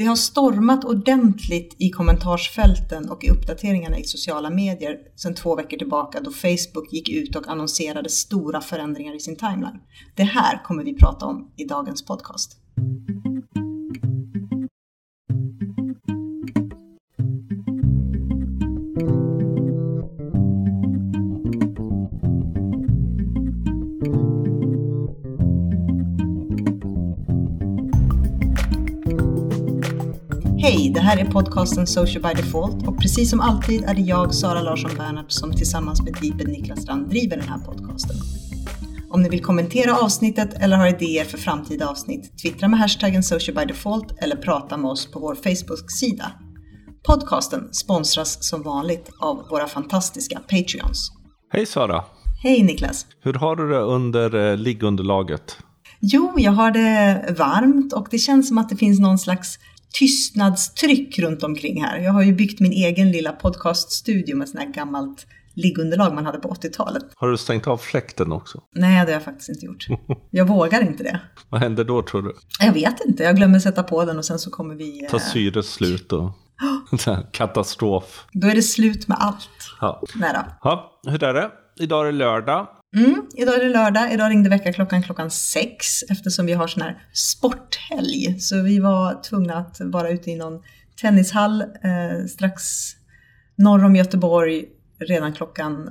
Det har stormat ordentligt i kommentarsfälten och i uppdateringarna i sociala medier sedan två veckor tillbaka då Facebook gick ut och annonserade stora förändringar i sin timeline. Det här kommer vi prata om i dagens podcast. Hej, det här är podcasten Social by Default och precis som alltid är det jag, Sara Larsson Bernhardt, som tillsammans med Deeped Niklas Strand driver den här podcasten. Om ni vill kommentera avsnittet eller har idéer för framtida avsnitt, twittra med hashtaggen Social by Default eller prata med oss på vår Facebook-sida. Podcasten sponsras som vanligt av våra fantastiska Patreons. Hej Sara! Hej Niklas! Hur har du det under eh, liggunderlaget? Jo, jag har det varmt och det känns som att det finns någon slags tystnadstryck runt omkring här. Jag har ju byggt min egen lilla podcaststudio med sånt här gammalt liggunderlag man hade på 80-talet. Har du stängt av fläkten också? Nej, det har jag faktiskt inte gjort. Jag vågar inte det. Vad händer då tror du? Jag vet inte. Jag glömmer sätta på den och sen så kommer vi... Ta syret slut och katastrof. Då är det slut med allt. Ja. Då. ja, hur är det? Idag är det lördag. Mm, idag är det lördag. Idag ringde väckarklockan klockan sex eftersom vi har sån här sporthelg. Så vi var tvungna att vara ute i någon tennishall eh, strax norr om Göteborg redan klockan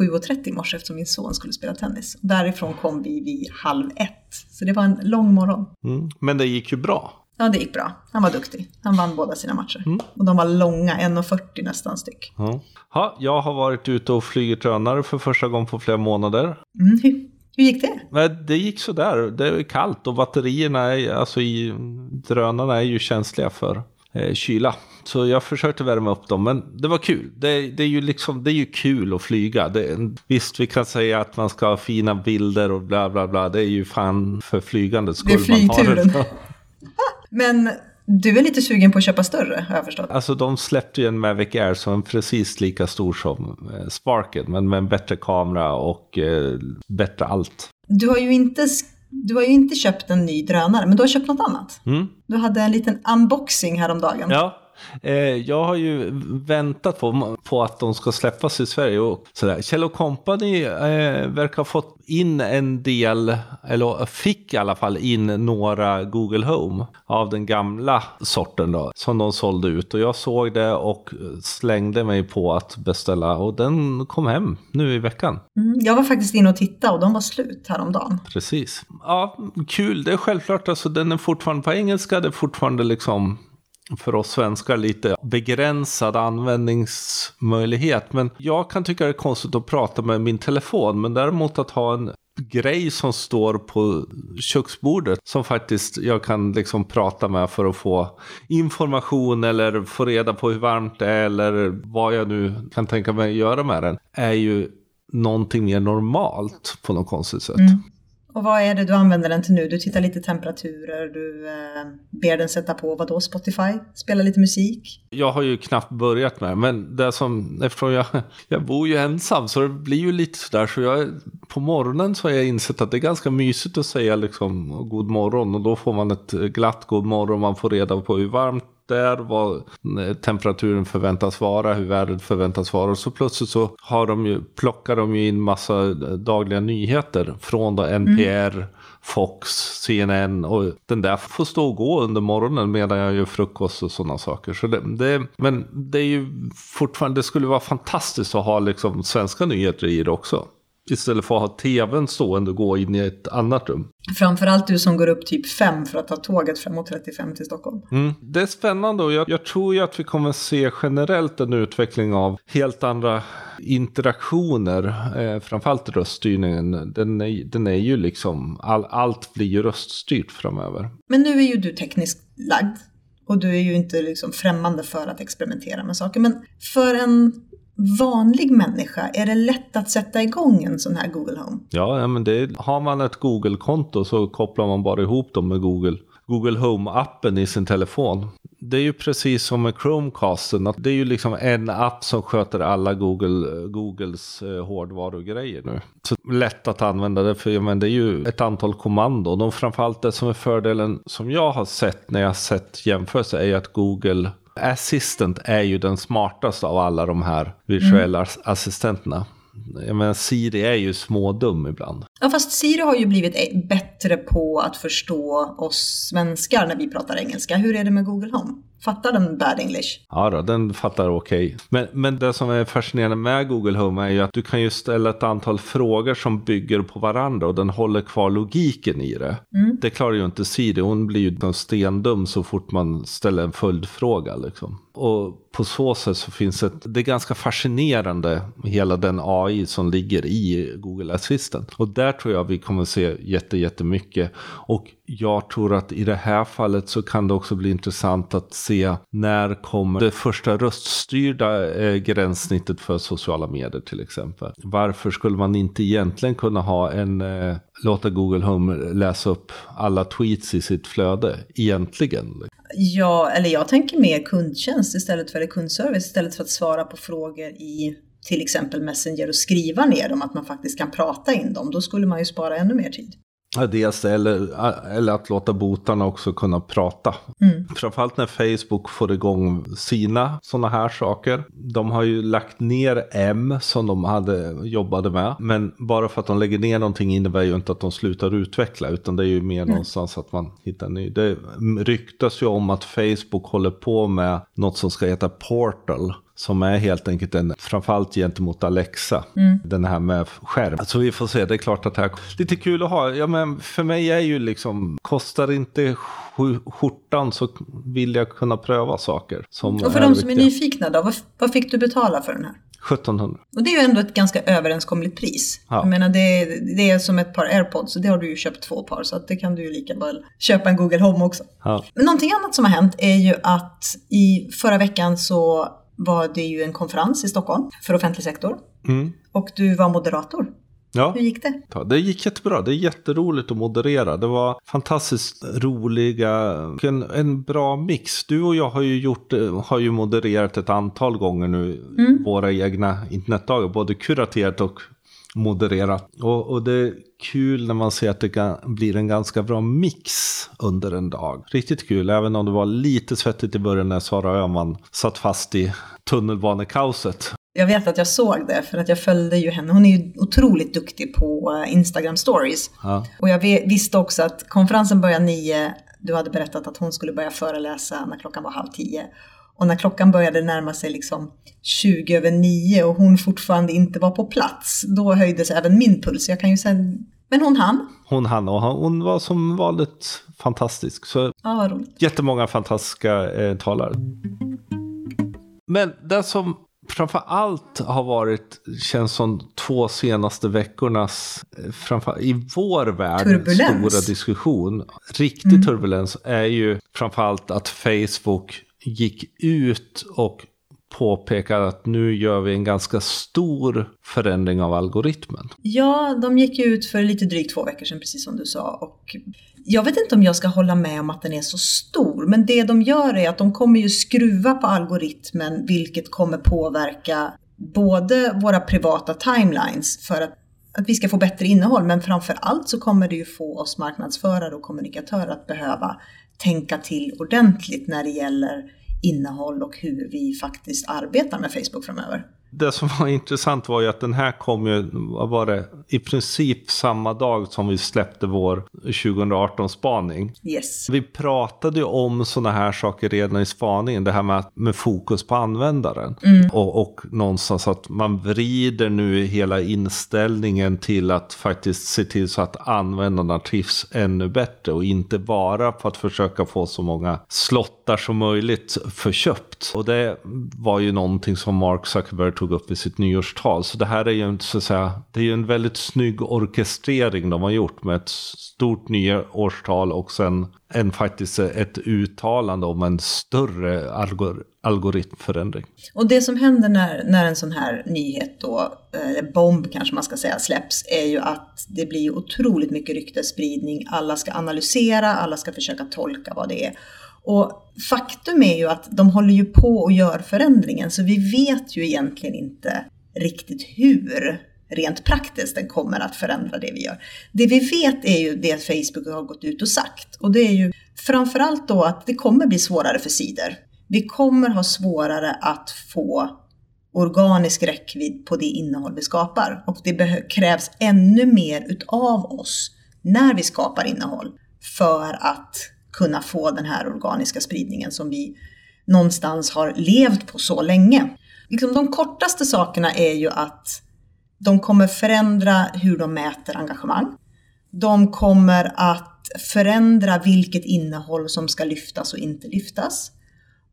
7.30 i morse eftersom min son skulle spela tennis. Därifrån kom vi vid halv ett. Så det var en lång morgon. Mm, men det gick ju bra. Ja, det gick bra. Han var duktig. Han vann båda sina matcher. Mm. Och de var långa, 1,40 nästan styck. Ja. Ha, jag har varit ute och flugit drönare för första gången på flera månader. Mm. Hur, hur gick det? Det gick sådär. Det är kallt och batterierna är, alltså i drönarna är ju känsliga för eh, kyla. Så jag försökte värma upp dem, men det var kul. Det, det, är, ju liksom, det är ju kul att flyga. Det, visst, vi kan säga att man ska ha fina bilder och bla bla bla. Det är ju fan för flygandets skull man har det. Men du är lite sugen på att köpa större har jag förstått. Alltså de släppte ju en Mavic Air som är precis lika stor som eh, Sparken. Men med en bättre kamera och eh, bättre allt. Du har ju inte du har ju inte köpt en ny drönare, men du har köpt något annat. Mm. Du hade en liten unboxing häromdagen. Ja, jag har ju väntat på, på att de ska släppas i Sverige. Och sådär. Kjell Company eh, verkar ha fått in en del, eller fick i alla fall in några Google Home av den gamla sorten då, som de sålde ut. Och jag såg det och slängde mig på att beställa och den kom hem nu i veckan. Mm, jag var faktiskt inne och tittade och de var slut häromdagen. Precis. Ja, kul. Det är självklart, alltså den är fortfarande på engelska, det är fortfarande liksom för oss svenskar lite begränsad användningsmöjlighet. Men jag kan tycka det är konstigt att prata med min telefon. Men däremot att ha en grej som står på köksbordet som faktiskt jag kan liksom prata med för att få information eller få reda på hur varmt det är eller vad jag nu kan tänka mig att göra med den är ju någonting mer normalt på något konstigt sätt. Mm. Och vad är det du använder den till nu? Du tittar lite temperaturer, du eh, ber den sätta på vad då? Spotify? Spela lite musik? Jag har ju knappt börjat med men det som, eftersom jag, jag bor ju ensam så det blir ju lite sådär så jag, på morgonen så har jag insett att det är ganska mysigt att säga liksom god morgon och då får man ett glatt god morgon, man får reda på hur varmt där, vad temperaturen förväntas vara, hur vädret förväntas vara. Och så plötsligt så har de ju, plockar de ju in massa dagliga nyheter från då NPR, mm. Fox, CNN och den där får stå och gå under morgonen medan jag gör frukost och sådana saker. Så det, det, men det är ju fortfarande, det skulle vara fantastiskt att ha liksom svenska nyheter i det också. Istället för att ha tvn stående och gå in i ett annat rum. Framförallt du som går upp typ 5 för att ta tåget 5.35 till Stockholm. Mm. Det är spännande och jag, jag, tror ju att vi kommer se generellt en utveckling av helt andra interaktioner. Eh, framförallt röststyrningen. Den är, den är ju liksom, all, allt blir ju röststyrt framöver. Men nu är ju du tekniskt lagd. Och du är ju inte liksom främmande för att experimentera med saker. Men för en vanlig människa, är det lätt att sätta igång en sån här Google Home? Ja, men det, har man ett Google-konto så kopplar man bara ihop dem med Google. Google Home-appen i sin telefon. Det är ju precis som med Chromecasten. Att det är ju liksom en app som sköter alla Google, Googles eh, hårdvarugrejer nu. Så lätt att använda det för men det är ju ett antal kommandon. Och framförallt det som är fördelen som jag har sett när jag har sett jämförelser är ju att Google Assistant är ju den smartaste av alla de här virtuella mm. assistenterna jag menar, Siri är ju smådum ibland. Ja, fast Siri har ju blivit e- bättre på att förstå oss svenskar när vi pratar engelska. Hur är det med Google Home? Fattar den bad English? Ja, då, den fattar okej. Okay. Men, men det som är fascinerande med Google Home är ju att du kan ju ställa ett antal frågor som bygger på varandra och den håller kvar logiken i det. Mm. Det klarar ju inte Siri. Hon blir ju stendum så fort man ställer en följdfråga. Liksom. Och på så sätt så finns det, det är ganska fascinerande hela den AI som ligger i Google Assistant. Och där där tror jag vi kommer se jätte, jättemycket. Och jag tror att i det här fallet så kan det också bli intressant att se när kommer det första röststyrda eh, gränssnittet för sociala medier till exempel. Varför skulle man inte egentligen kunna ha en eh, låta Google Home läsa upp alla tweets i sitt flöde egentligen? Ja, eller jag tänker mer kundtjänst istället för kundservice istället för att svara på frågor i till exempel Messenger och skriva ner dem, att man faktiskt kan prata in dem. Då skulle man ju spara ännu mer tid. Ja, dels eller, eller att låta botarna också kunna prata. Mm. Framförallt när Facebook får igång sina sådana här saker. De har ju lagt ner M som de hade jobbade med. Men bara för att de lägger ner någonting innebär ju inte att de slutar utveckla. Utan det är ju mer mm. någonstans att man hittar ny. Det ryktas ju om att Facebook håller på med något som ska heta Portal som är helt enkelt en, framförallt gentemot Alexa, mm. den här med skärm. Så vi får se, det är klart att det här lite kul att ha. Ja, men för mig är ju liksom, kostar inte skjortan så vill jag kunna pröva saker. Som och för de som är nyfikna då, vad, vad fick du betala för den här? 1700. Och det är ju ändå ett ganska överenskomligt pris. Ja. Jag menar det, det är som ett par airpods och det har du ju köpt två par så att det kan du ju lika väl köpa en Google Home också. Ja. Men någonting annat som har hänt är ju att i förra veckan så var det ju en konferens i Stockholm för offentlig sektor. Mm. Och du var moderator. Ja. Hur gick det? Det gick jättebra. Det är jätteroligt att moderera. Det var fantastiskt roliga, en, en bra mix. Du och jag har ju, gjort, har ju modererat ett antal gånger nu mm. våra egna internetdagar. Både kuraterat och modererat. Och, och det är kul när man ser att det blir en ganska bra mix under en dag. Riktigt kul, även om det var lite svettigt i början när Sara Öhman satt fast i tunnelbanekaoset. Jag vet att jag såg det för att jag följde ju henne. Hon är ju otroligt duktig på Instagram stories. Ja. Och jag visste också att konferensen börjar nio. Du hade berättat att hon skulle börja föreläsa när klockan var halv tio. Och när klockan började närma sig liksom 20 över 9 och hon fortfarande inte var på plats, då höjdes även min puls. Jag kan ju säga, men hon hann. Hon hann och hon var som vanligt fantastisk. Så ja, vad roligt. Jättemånga fantastiska eh, talare. Men det som framför allt har varit, känns som två senaste veckornas, eh, framför, i vår värld, turbulens. stora diskussion, riktig mm. turbulens, är ju framför allt att Facebook gick ut och påpekade att nu gör vi en ganska stor förändring av algoritmen. Ja, de gick ut för lite drygt två veckor sedan, precis som du sa. Och jag vet inte om jag ska hålla med om att den är så stor, men det de gör är att de kommer ju skruva på algoritmen, vilket kommer påverka både våra privata timelines för att, att vi ska få bättre innehåll, men framför allt så kommer det ju få oss marknadsförare och kommunikatörer att behöva tänka till ordentligt när det gäller innehåll och hur vi faktiskt arbetar med Facebook framöver det som var intressant var ju att den här kom ju, vad var det, i princip samma dag som vi släppte vår 2018-spaning. Yes. Vi pratade ju om sådana här saker redan i spaningen, det här med, med fokus på användaren. Mm. Och, och någonstans att man vrider nu hela inställningen till att faktiskt se till så att användarna trivs ännu bättre och inte bara för att försöka få så många slottar som möjligt förköpt. Och det var ju någonting som Mark Zuckerberg tog upp i sitt nyårstal. Så det här är ju en, så att säga, det är ju en väldigt snygg orkestrering de har gjort med ett stort nyårstal och sen en faktiskt ett uttalande om en större algor algoritmförändring. Och det som händer när, när en sån här nyhet då, eh, eller bomb kanske man ska säga, släpps är ju att det blir otroligt mycket ryktesspridning. Alla ska analysera, alla ska försöka tolka vad det är. Och faktum är ju att de håller ju på och gör förändringen så vi vet ju egentligen inte riktigt hur rent praktiskt den kommer att förändra det vi gör. Det vi vet är ju det Facebook har gått ut och sagt och det är ju framförallt då att det kommer bli svårare för sidor. Vi kommer ha svårare att få organisk räckvidd på det innehåll vi skapar och det krävs ännu mer utav oss när vi skapar innehåll för att kunna få den här organiska spridningen som vi någonstans har levt på så länge. Liksom de kortaste sakerna är ju att de kommer förändra hur de mäter engagemang. De kommer att förändra vilket innehåll som ska lyftas och inte lyftas.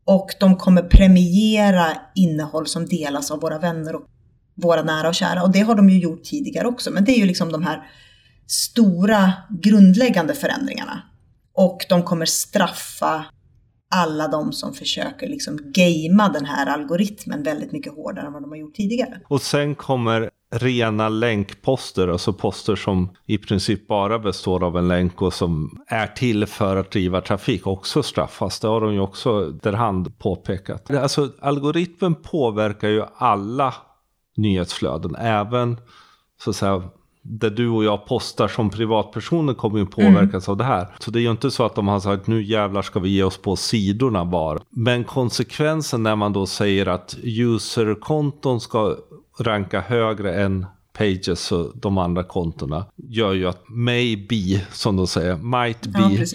Och de kommer premiera innehåll som delas av våra vänner och våra nära och kära. Och det har de ju gjort tidigare också. Men det är ju liksom de här stora grundläggande förändringarna. Och de kommer straffa alla de som försöker liksom gamea den här algoritmen väldigt mycket hårdare än vad de har gjort tidigare. Och sen kommer rena länkposter, alltså poster som i princip bara består av en länk och som är till för att driva trafik också straffas. Det har de ju också derhand påpekat. Alltså algoritmen påverkar ju alla nyhetsflöden, även så att säga det du och jag postar som privatpersoner kommer ju påverkas mm. av det här. Så det är ju inte så att de har sagt nu jävlar ska vi ge oss på sidorna bara. Men konsekvensen när man då säger att userkonton ska ranka högre än pages och de andra kontona gör ju att maybe, som de säger, might be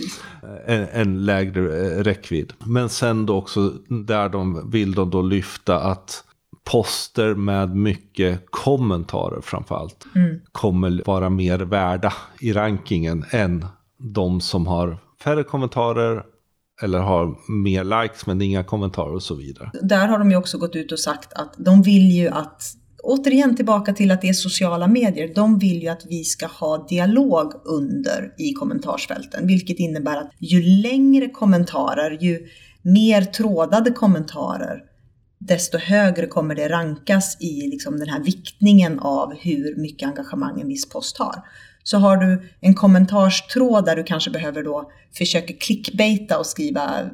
ja, en, en, lägre eh, räckvidd. Men sen då också där de vill de då lyfta att poster med mycket kommentarer framförallt mm. kommer vara mer värda i rankingen än de som har färre kommentarer eller har mer likes men inga kommentarer och så vidare. Där har de ju också gått ut och sagt att de vill ju att återigen tillbaka till att det är sociala medier. De vill ju att vi ska ha dialog under i kommentarsfälten, vilket innebär att ju längre kommentarer, ju mer trådade kommentarer, desto högre kommer det rankas i liksom den här viktningen av hur mycket engagemang en viss post har. Så har du en kommentarstråd där du kanske behöver då försöka clickbaita och skriva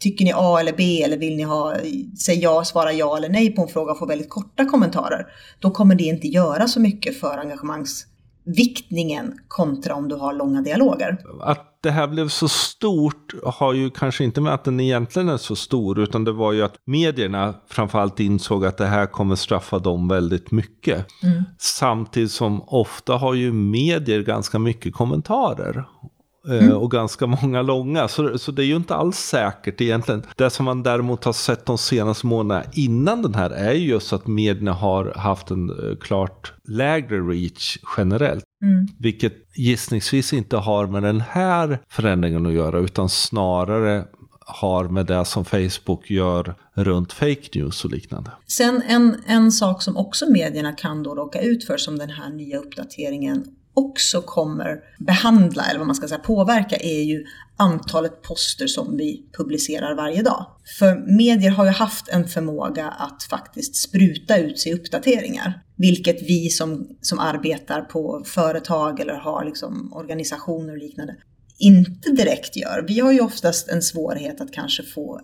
tycker ni A eller B eller vill ni ha, säg ja, svara ja eller nej på en fråga och få väldigt korta kommentarer. Då kommer det inte göra så mycket för engagemangsviktningen kontra om du har långa dialoger. Att det här blev så stort har ju kanske inte med att den egentligen är så stor utan det var ju att medierna framförallt insåg att det här kommer straffa dem väldigt mycket. Mm. Samtidigt som ofta har ju medier ganska mycket kommentarer. Eh, mm. Och ganska många långa. Så, så det är ju inte alls säkert egentligen. Det som man däremot har sett de senaste månaderna innan den här är just att medierna har haft en uh, klart lägre reach generellt. Mm. Vilket gissningsvis inte har med den här förändringen att göra utan snarare har med det som Facebook gör runt fake news och liknande. Sen en, en sak som också medierna kan då råka ut för som den här nya uppdateringen också kommer behandla, eller vad man ska säga påverka, är ju antalet poster som vi publicerar varje dag. För medier har ju haft en förmåga att faktiskt spruta ut sig uppdateringar. Vilket vi som, som arbetar på företag eller har liksom organisationer och liknande inte direkt gör. Vi har ju oftast en svårighet att kanske få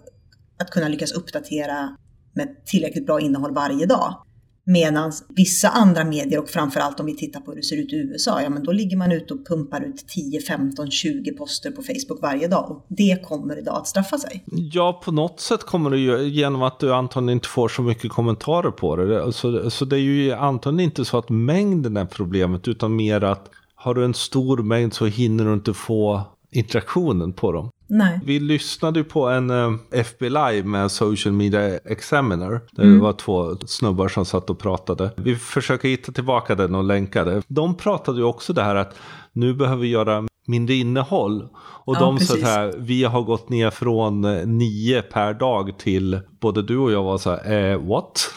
att kunna lyckas uppdatera med tillräckligt bra innehåll varje dag. Medan vissa andra medier och framförallt om vi tittar på hur det ser ut i USA, ja men då ligger man ute och pumpar ut 10, 15, 20 poster på Facebook varje dag och det kommer idag att straffa sig. Ja, på något sätt kommer det ju genom att du antagligen inte får så mycket kommentarer på det. Så, alltså, så det är ju antagligen inte så att mängden är problemet utan mer att har du en stor mängd så hinner du inte få interaktionen på dem. Nej. Vi lyssnade på en eh, FB Live med Social Media Examiner. Där mm. det var två snubbar som satt och pratade. Vi försöker hitta tillbaka den och länka det. De pratade ju också det här att nu behöver vi göra mindre innehåll. Och ja, de sa här, vi har gått ner från eh, nio per dag till både du och jag var så här, eh, what?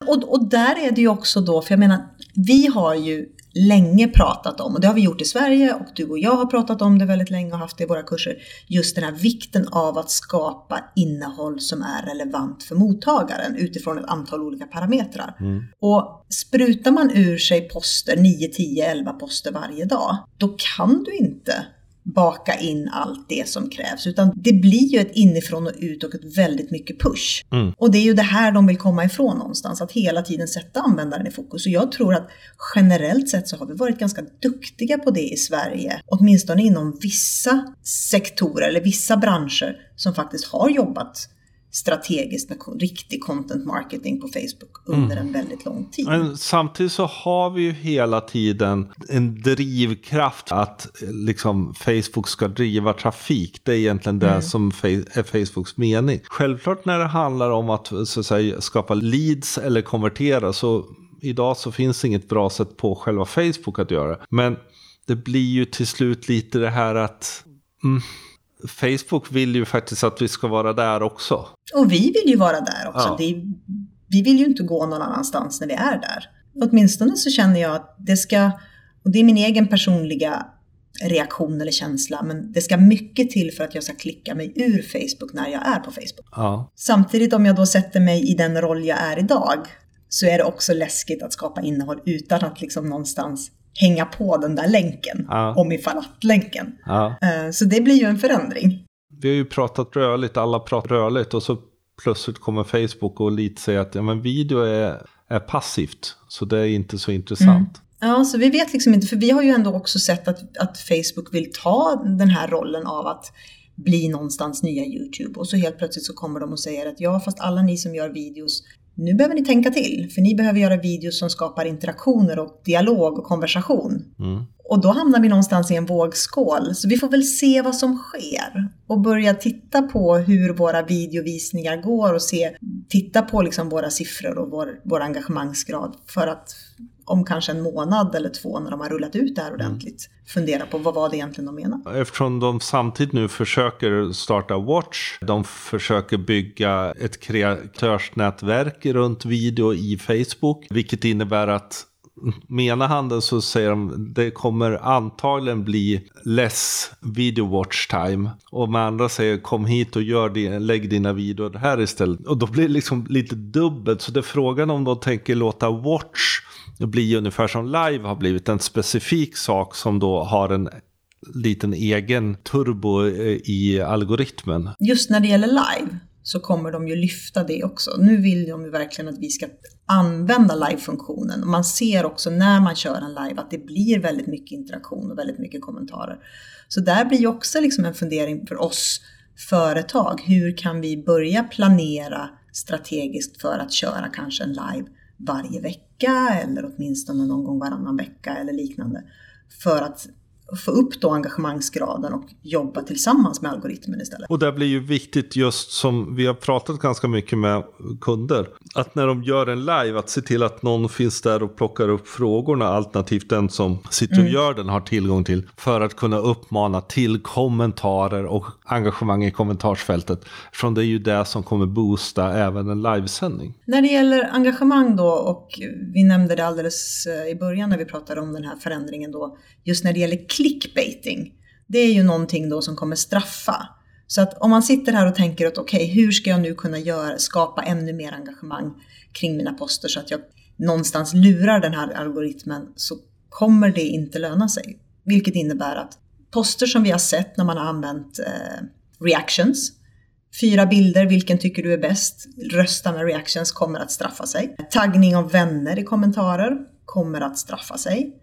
Och, och där är det ju också då, för jag menar, vi har ju länge pratat om, och det har vi gjort i Sverige och du och jag har pratat om det väldigt länge och haft det i våra kurser, just den här vikten av att skapa innehåll som är relevant för mottagaren utifrån ett antal olika parametrar. Mm. Och sprutar man ur sig poster, 9, 10, 11 poster varje dag, då kan du inte baka in allt det som krävs, utan det blir ju ett inifrån och ut och ett väldigt mycket push. Mm. Och det är ju det här de vill komma ifrån någonstans, att hela tiden sätta användaren i fokus. Och jag tror att generellt sett så har vi varit ganska duktiga på det i Sverige, åtminstone inom vissa sektorer eller vissa branscher som faktiskt har jobbat strategiskt med riktig content marketing på Facebook under en väldigt lång tid. Men samtidigt så har vi ju hela tiden en drivkraft att liksom Facebook ska driva trafik. Det är egentligen det som fe- är Facebooks mening. Självklart när det handlar om att, så att säga, skapa leads eller konvertera så idag så finns det inget bra sätt på själva Facebook att göra. Men det blir ju till slut lite det här att mm, Facebook vill ju faktiskt att vi ska vara där också. Och vi vill ju vara där också. Ja. Det, vi vill ju inte gå någon annanstans när vi är där. Åtminstone så känner jag att det ska, och det är min egen personliga reaktion eller känsla, men det ska mycket till för att jag ska klicka mig ur Facebook när jag är på Facebook. Ja. Samtidigt om jag då sätter mig i den roll jag är idag så är det också läskigt att skapa innehåll utan att liksom någonstans hänga på den där länken, Ja. om ifall att-länken. ja. Eh, Så det blir ju en förändring. Vi har ju pratat rörligt, alla pratar rörligt och så plötsligt kommer Facebook och lite säger att ja, men video är, är passivt. Så det är inte så intressant. Ja, så vi vet liksom inte, för vi har ju ändå också sett att, att Facebook vill ta den här rollen av att bli någonstans nya YouTube. Och så helt plötsligt så kommer de och säger att ja, fast alla ni som gör videos, nu behöver ni tänka till. För ni behöver göra videos som skapar interaktioner och dialog och konversation. Mm. Och då hamnar vi någonstans i en vågskål. Så vi får väl se vad som sker och börja titta på hur våra videovisningar går och se, titta på liksom våra siffror och vår, vår engagemangsgrad för att om kanske en månad eller två när de har rullat ut det här ordentligt fundera på vad var det egentligen de menade. Eftersom de samtidigt nu försöker starta Watch, de försöker bygga ett kreatörsnätverk runt video i Facebook, vilket innebär att med ena handen så säger de det kommer antagligen bli less video watch time. Och med andra säger kom hit och gör det, lägg dina videor här istället. Och då blir det liksom lite dubbelt. Så det är frågan om de tänker låta watch bli ungefär som live har blivit. En specifik sak som då har en liten egen turbo eh, i algoritmen. Just när det gäller live så kommer de ju lyfta det också. Nu vill de ju verkligen att vi ska använda live-funktionen. Och Man ser också när man kör en live att det blir väldigt mycket interaktion och väldigt mycket kommentarer. Så där blir ju också liksom en fundering för oss företag. Hur kan vi börja planera strategiskt för att köra kanske en live varje vecka eller åtminstone någon gång varannan vecka eller liknande. För att få upp då engagemangsgraden och jobba tillsammans med algoritmen istället. Och det blir ju viktigt just som vi har pratat ganska mycket med kunder. Att när de gör en live att se till att någon finns där och plockar upp frågorna. Alternativt den som sitter och gör den har tillgång till. För att kunna uppmana till kommentarer och engagemang i kommentarsfältet. Från det är ju det som kommer boosta även en livesändning. När det gäller engagemang då och vi nämnde det alldeles eh, i början när vi pratade om den här förändringen då. Just när det gäller clickbaiting. Det är ju någonting då som kommer straffa. Så att om man sitter här och tänker att okej, hur ska jag nu kunna göra, skapa ännu mer engagemang kring mina poster så att jag någonstans lurar den här algoritmen så kommer det inte löna sig. Vilket innebär att poster som vi har sett när man har använt eh, reactions, fyra bilder, vilken tycker du är bäst? Rösta med reactions kommer att straffa sig. Taggning av vänner i kommentarer kommer att straffa sig.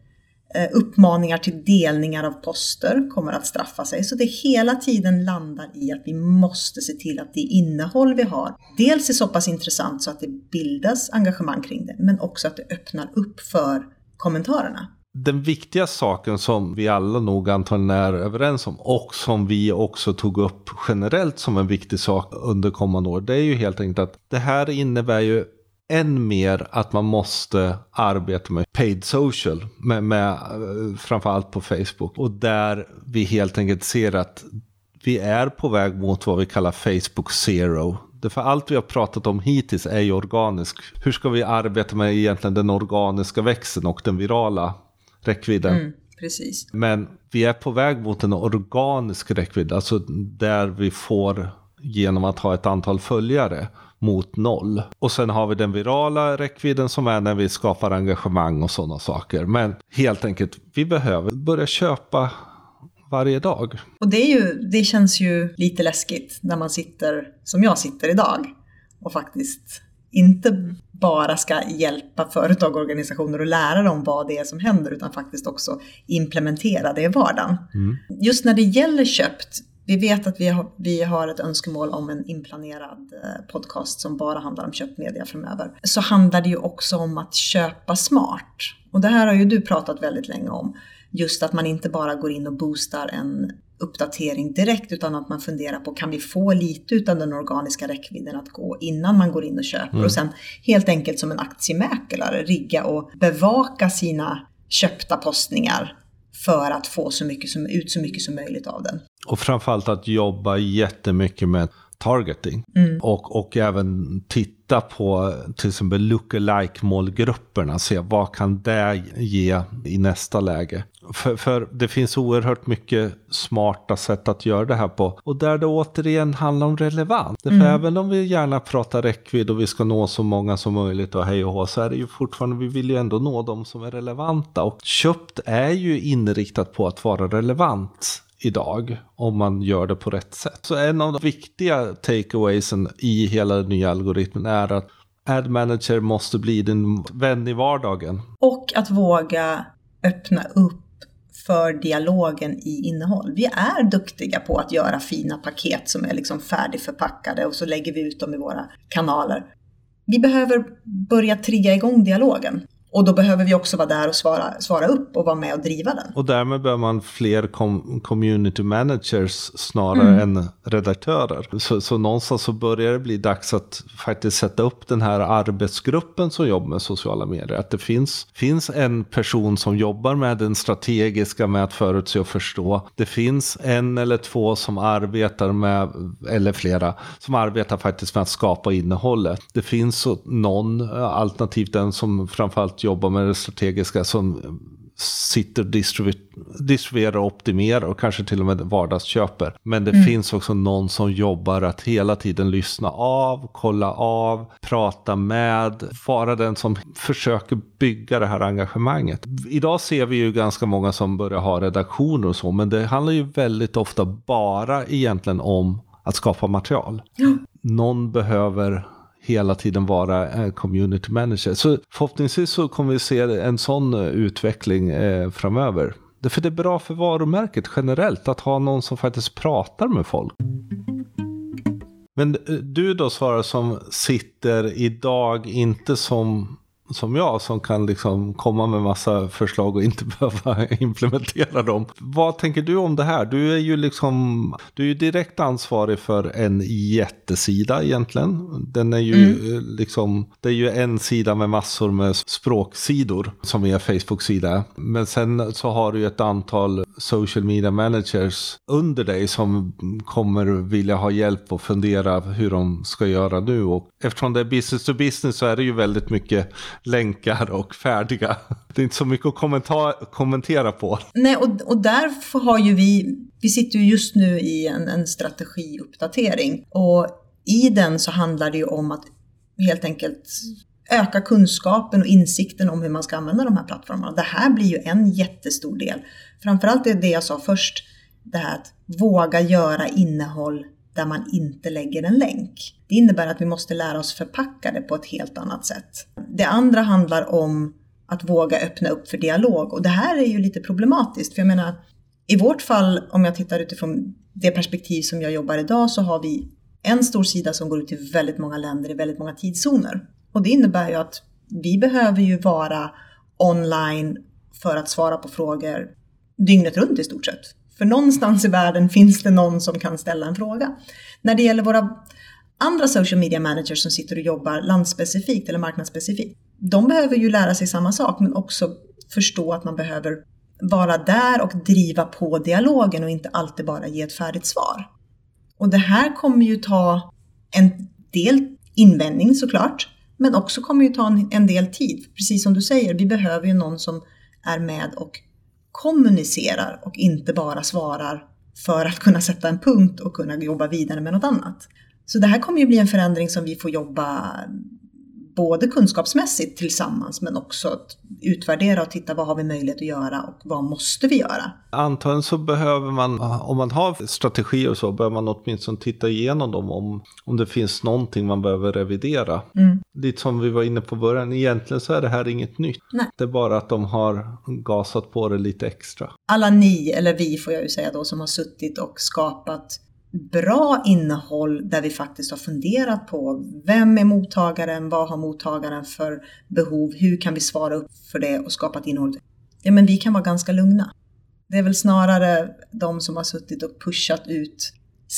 Eh, uppmaningar till delningar av poster kommer att straffa sig. Så det hela tiden landar i att vi måste se till att det innehåll vi har dels är så pass intressant så att det bildas engagemang kring det, men också att det öppnar upp för kommentarerna. Den viktiga saken som vi alla nog antagligen är överens om och som vi också tog upp generellt som en viktig sak under kommande år. Det är ju helt enkelt att det här innebär ju än mer att man måste arbeta med paid social, med, med, eh, framförallt på Facebook. Och där vi helt enkelt ser att vi är på väg mot vad vi kallar Facebook Zero. Därför allt vi har pratat om hittills är ju organisk. Hur ska vi arbeta med egentligen den organiska växeln och den virala räckvidden? Mm, precis. Men vi är på väg mot en organisk räckvidd, alltså där vi får genom att ha ett antal följare mot noll. Och sen har vi den virala räckvidden som är när vi skapar engagemang och sådana saker. Men helt enkelt, vi behöver börja köpa varje dag. Och det, är ju, det känns ju lite läskigt när man sitter som jag sitter idag och faktiskt inte bara ska hjälpa företag och organisationer och lära dem vad det är som händer utan faktiskt också implementera det i vardagen. Mm. Just när det gäller köpt, vi vet att vi har, vi har ett önskemål om en inplanerad eh, podcast som bara handlar om köpt media framöver. Så handlar det ju också om att köpa smart. Och det här har ju du pratat väldigt länge om. Just att man inte bara går in och boostar en uppdatering direkt utan att man funderar på kan vi få lite utav den organiska räckvidden att gå innan man går in och köper mm. och sen helt enkelt som en aktiemäklare rigga och bevaka sina köpta postningar för att få så mycket som, ut så mycket som möjligt av den. Och framförallt att jobba jättemycket med targeting. Mm. Och, och även titta på till exempel lookalike målgrupperna. Se vad kan det ge i nästa läge. För, för, det finns oerhört mycket smarta sätt att göra det här på. Och där det återigen handlar om relevans. Mm. För även om vi gärna pratar räckvidd och vi ska nå så många som möjligt och hej och hå. Så är det ju fortfarande, vi vill ju ändå nå de som är relevanta. Och köpt är ju inriktat på att vara relevant idag om man gör det på rätt sätt. Så en av de viktiga takeawaysen i hela den nya algoritmen är att Ad Manager måste bli din vän i vardagen. Och att våga öppna upp för dialogen i innehåll. Vi är duktiga på att göra fina paket som är liksom färdigförpackade och så lägger vi ut dem i våra kanaler. Vi behöver börja trigga igång dialogen. Och då behöver vi också vara där och svara, svara upp och vara med och driva den. Och därmed behöver man fler com community managers snarare mm. än redaktörer. Så, så någonstans så börjar det bli dags att faktiskt sätta upp den här arbetsgruppen som jobbar med sociala medier. Att det finns, finns en person som jobbar med den strategiska med att förutse och förstå. Det finns en eller två som arbetar med, eller flera, som arbetar faktiskt med att skapa innehållet. Det finns någon, alternativt den som framförallt jobba med det strategiska som sitter distribuerar och optimerar och kanske till och med vardagsköper. Men det mm. finns också någon som jobbar att hela tiden lyssna av, kolla av, prata med, vara den som försöker bygga det här engagemanget. Idag ser vi ju ganska många som börjar ha redaktioner och så, men det handlar ju väldigt ofta bara egentligen om att skapa material. Mm. Någon behöver hela tiden vara eh, community manager. Så förhoppningsvis så kommer vi se en sån eh, utveckling eh, framöver. För det är bra för varumärket generellt att ha någon som faktiskt pratar med folk. Men du då Sara som sitter idag inte som som jag som kan liksom komma med massa förslag och inte behöva implementera dem. Vad tänker du om det här? Du är ju liksom du är direkt ansvarig för en jättesida egentligen. Den är ju mm. liksom, det är ju en sida med massor med språksidor som är Facebook-sida. Men sen så har du ju ett antal social media managers under dig som kommer vilja ha hjälp och fundera hur de ska göra nu. Och eftersom det är business to business så är det ju väldigt mycket länkar och färdiga. Det är inte så mycket att kommentera på. Nej, och, och därför har ju vi, vi sitter ju just nu i en, en strategiuppdatering. Och i den så handlar det ju om att helt enkelt öka kunskapen och insikten om hur man ska använda de här plattformarna. Det här blir ju en jättestor del. Framförallt är det jag sa först, det här att våga göra innehåll där man inte lägger en länk. Det innebär att vi måste lära oss förpacka det på ett helt annat sätt. Det andra handlar om att våga öppna upp för dialog och det här är ju lite problematiskt för jag menar i vårt fall, om jag tittar utifrån det perspektiv som jag jobbar idag, så har vi en stor sida som går ut till väldigt många länder i väldigt många tidszoner. Och det innebär ju att vi behöver ju vara online för att svara på frågor dygnet runt i stort sett. För någonstans i världen finns det någon som kan ställa en fråga. När det gäller våra andra social media managers som sitter och jobbar landspecifikt eller marknadsspecifikt, de behöver ju lära sig samma sak men också förstå att man behöver vara där och driva på dialogen och inte alltid bara ge ett färdigt svar. Och det här kommer ju ta en del invändning såklart, men också kommer ju ta en, en del tid. Precis som du säger, vi behöver ju någon som är med och kommunicerar och inte bara svarar för att kunna sätta en punkt och kunna jobba vidare med något annat. Så det här kommer ju bli en förändring som vi får jobba både kunskapsmässigt tillsammans men också att utvärdera och titta vad har vi möjlighet att göra och vad måste vi göra. Antagligen så behöver man, om man har strategier och så, behöver man åtminstone titta igenom dem om, om det finns någonting man behöver revidera. Mm. Lite som vi var inne på början, egentligen så är det här inget nytt. Nej. Det är bara att de har gasat på det lite extra. Alla ni, eller vi får jag ju säga då, som har suttit och skapat bra innehåll där vi faktiskt har funderat på vem är mottagaren, vad har mottagaren för behov, hur kan vi svara upp för det och skapa ett innehåll. Ja, men vi kan vara ganska lugna. Det är väl snarare de som har suttit och pushat ut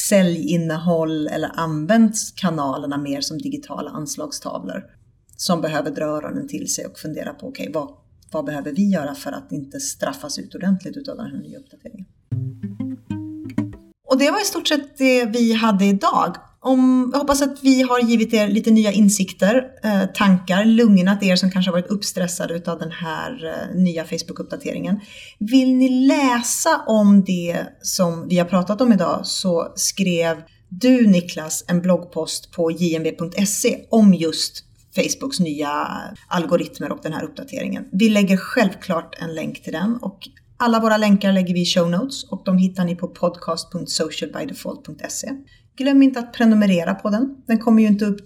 säljinnehåll eller använt kanalerna mer som digitala anslagstavlor som behöver dra öronen till sig och fundera på okej, okay, vad, vad behöver vi göra för att inte straffas ut ordentligt av den här nya uppdateringen. Och det var i stort sett det vi hade idag. Om, jag hoppas att vi har givit er lite nya insikter, eh, tankar, lugnat er som kanske har varit uppstressade av den här eh, nya Facebook-uppdateringen. Vill ni läsa om det som vi har pratat om idag så skrev du Niklas en bloggpost på jmb.se om just Facebooks nya algoritmer och den här uppdateringen. Vi lägger självklart en länk till den och alla våra länkar lägger vi i show notes och de hittar ni på podcast.socialbydefault.se. Glöm inte att prenumerera på den. Den kommer ju inte upp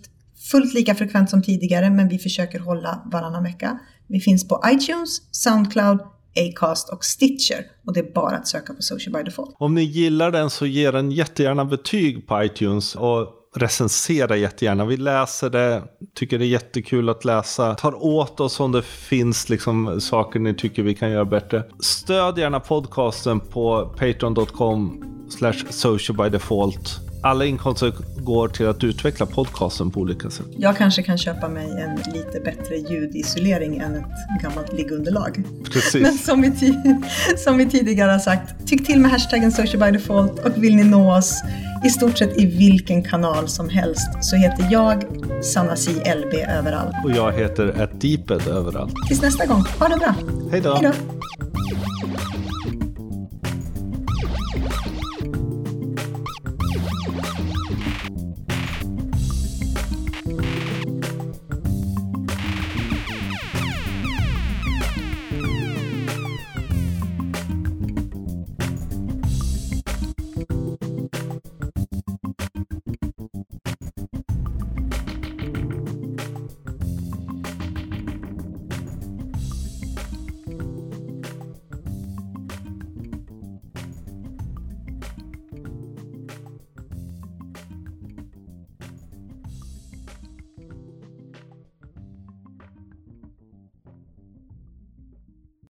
fullt lika frekvent som tidigare, men vi försöker hålla varannan vecka. Vi finns på iTunes, Soundcloud, Acast och Stitcher. Och det är bara att söka på Social by Default. Om ni gillar den så ge den jättegärna betyg på iTunes. Och recensera jättegärna. Vi läser det, tycker det är jättekul att läsa. Tar åt oss om det finns liksom saker ni tycker vi kan göra bättre. Stöd gärna podcasten på patreon.com slash socialbydefault. Alla inkomster går till att utveckla podcasten på olika sätt. Jag kanske kan köpa mig en lite bättre ljudisolering än ett gammalt liggunderlag. Precis. Men som vi, som vi tidigare har sagt, tyck till med hashtaggen socialbydefault och vill ni nå oss i stort sett i vilken kanal som helst så heter jag Sanna Si LB överallt. Och jag heter Deeped överallt. Tills nästa gång, ha det bra. Hej då.